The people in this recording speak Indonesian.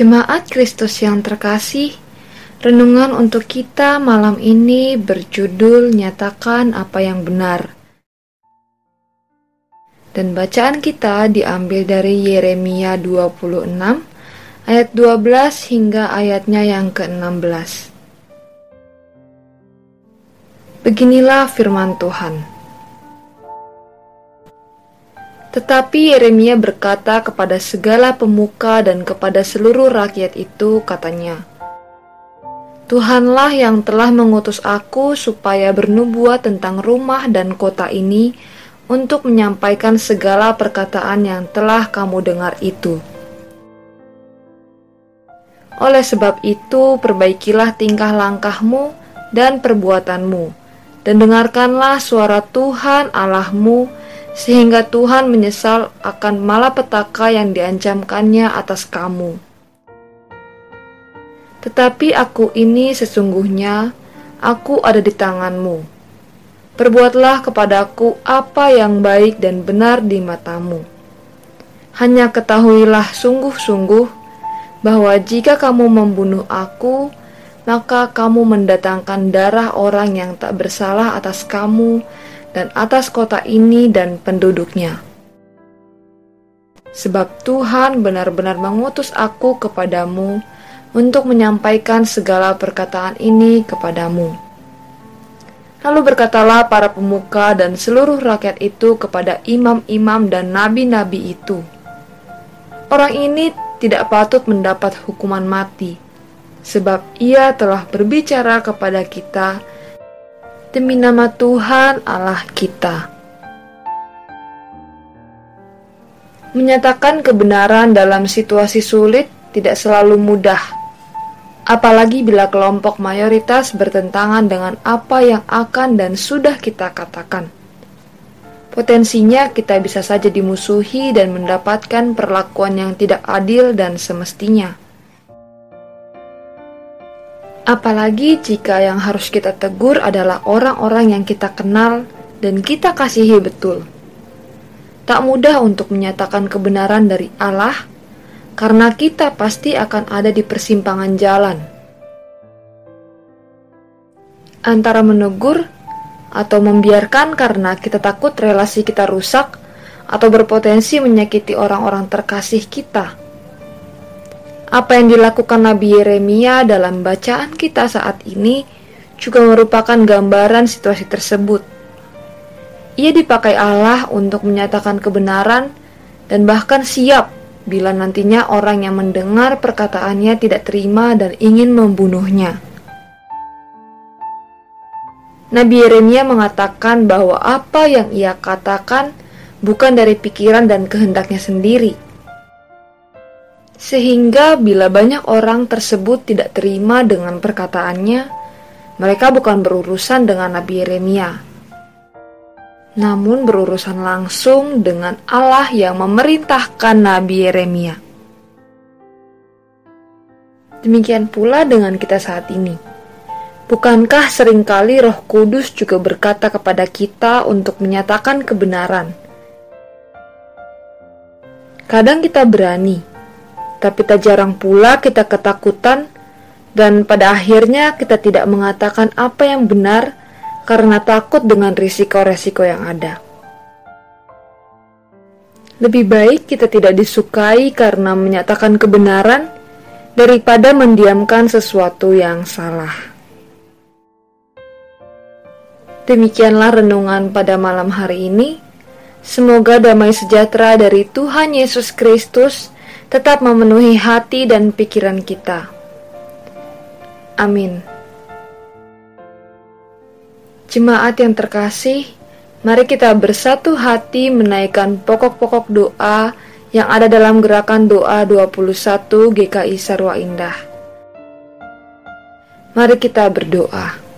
Jemaat Kristus yang terkasih, renungan untuk kita malam ini berjudul Nyatakan Apa Yang Benar. Dan bacaan kita diambil dari Yeremia 26 ayat 12 hingga ayatnya yang ke-16. Beginilah firman Tuhan. Tetapi Yeremia berkata kepada segala pemuka dan kepada seluruh rakyat itu, katanya, Tuhanlah yang telah mengutus aku supaya bernubuat tentang rumah dan kota ini untuk menyampaikan segala perkataan yang telah kamu dengar itu. Oleh sebab itu, perbaikilah tingkah langkahmu dan perbuatanmu, dan dengarkanlah suara Tuhan Allahmu, sehingga Tuhan menyesal akan malapetaka yang diancamkannya atas kamu. Tetapi aku ini sesungguhnya, aku ada di tanganmu Perbuatlah kepadaku apa yang baik dan benar di matamu. Hanya ketahuilah sungguh-sungguh bahwa jika kamu membunuh aku, maka kamu mendatangkan darah orang yang tak bersalah atas kamu dan atas kota ini dan penduduknya. Sebab Tuhan benar-benar mengutus aku kepadamu untuk menyampaikan segala perkataan ini kepadamu. Lalu berkatalah para pemuka dan seluruh rakyat itu kepada imam-imam dan nabi-nabi itu, "Orang ini tidak patut mendapat hukuman mati, sebab ia telah berbicara kepada kita demi nama Tuhan Allah kita." Menyatakan kebenaran dalam situasi sulit tidak selalu mudah apalagi bila kelompok mayoritas bertentangan dengan apa yang akan dan sudah kita katakan. Potensinya kita bisa saja dimusuhi dan mendapatkan perlakuan yang tidak adil dan semestinya. Apalagi jika yang harus kita tegur adalah orang-orang yang kita kenal dan kita kasihi betul. Tak mudah untuk menyatakan kebenaran dari Allah karena kita pasti akan ada di persimpangan jalan antara menegur atau membiarkan karena kita takut relasi kita rusak atau berpotensi menyakiti orang-orang terkasih kita. Apa yang dilakukan Nabi Yeremia dalam bacaan kita saat ini juga merupakan gambaran situasi tersebut. Ia dipakai Allah untuk menyatakan kebenaran dan bahkan siap bila nantinya orang yang mendengar perkataannya tidak terima dan ingin membunuhnya. Nabi Yeremia mengatakan bahwa apa yang ia katakan bukan dari pikiran dan kehendaknya sendiri. Sehingga bila banyak orang tersebut tidak terima dengan perkataannya, mereka bukan berurusan dengan Nabi Yeremia, namun berurusan langsung dengan Allah yang memerintahkan Nabi Yeremia. Demikian pula dengan kita saat ini. Bukankah sering kali Roh Kudus juga berkata kepada kita untuk menyatakan kebenaran? Kadang kita berani, tapi tak jarang pula kita ketakutan, dan pada akhirnya kita tidak mengatakan apa yang benar karena takut dengan risiko-resiko yang ada. Lebih baik kita tidak disukai karena menyatakan kebenaran daripada mendiamkan sesuatu yang salah. Demikianlah renungan pada malam hari ini. Semoga damai sejahtera dari Tuhan Yesus Kristus tetap memenuhi hati dan pikiran kita. Amin. Jemaat yang terkasih, mari kita bersatu hati menaikkan pokok-pokok doa yang ada dalam gerakan doa 21 GKI Sarwa Indah. Mari kita berdoa.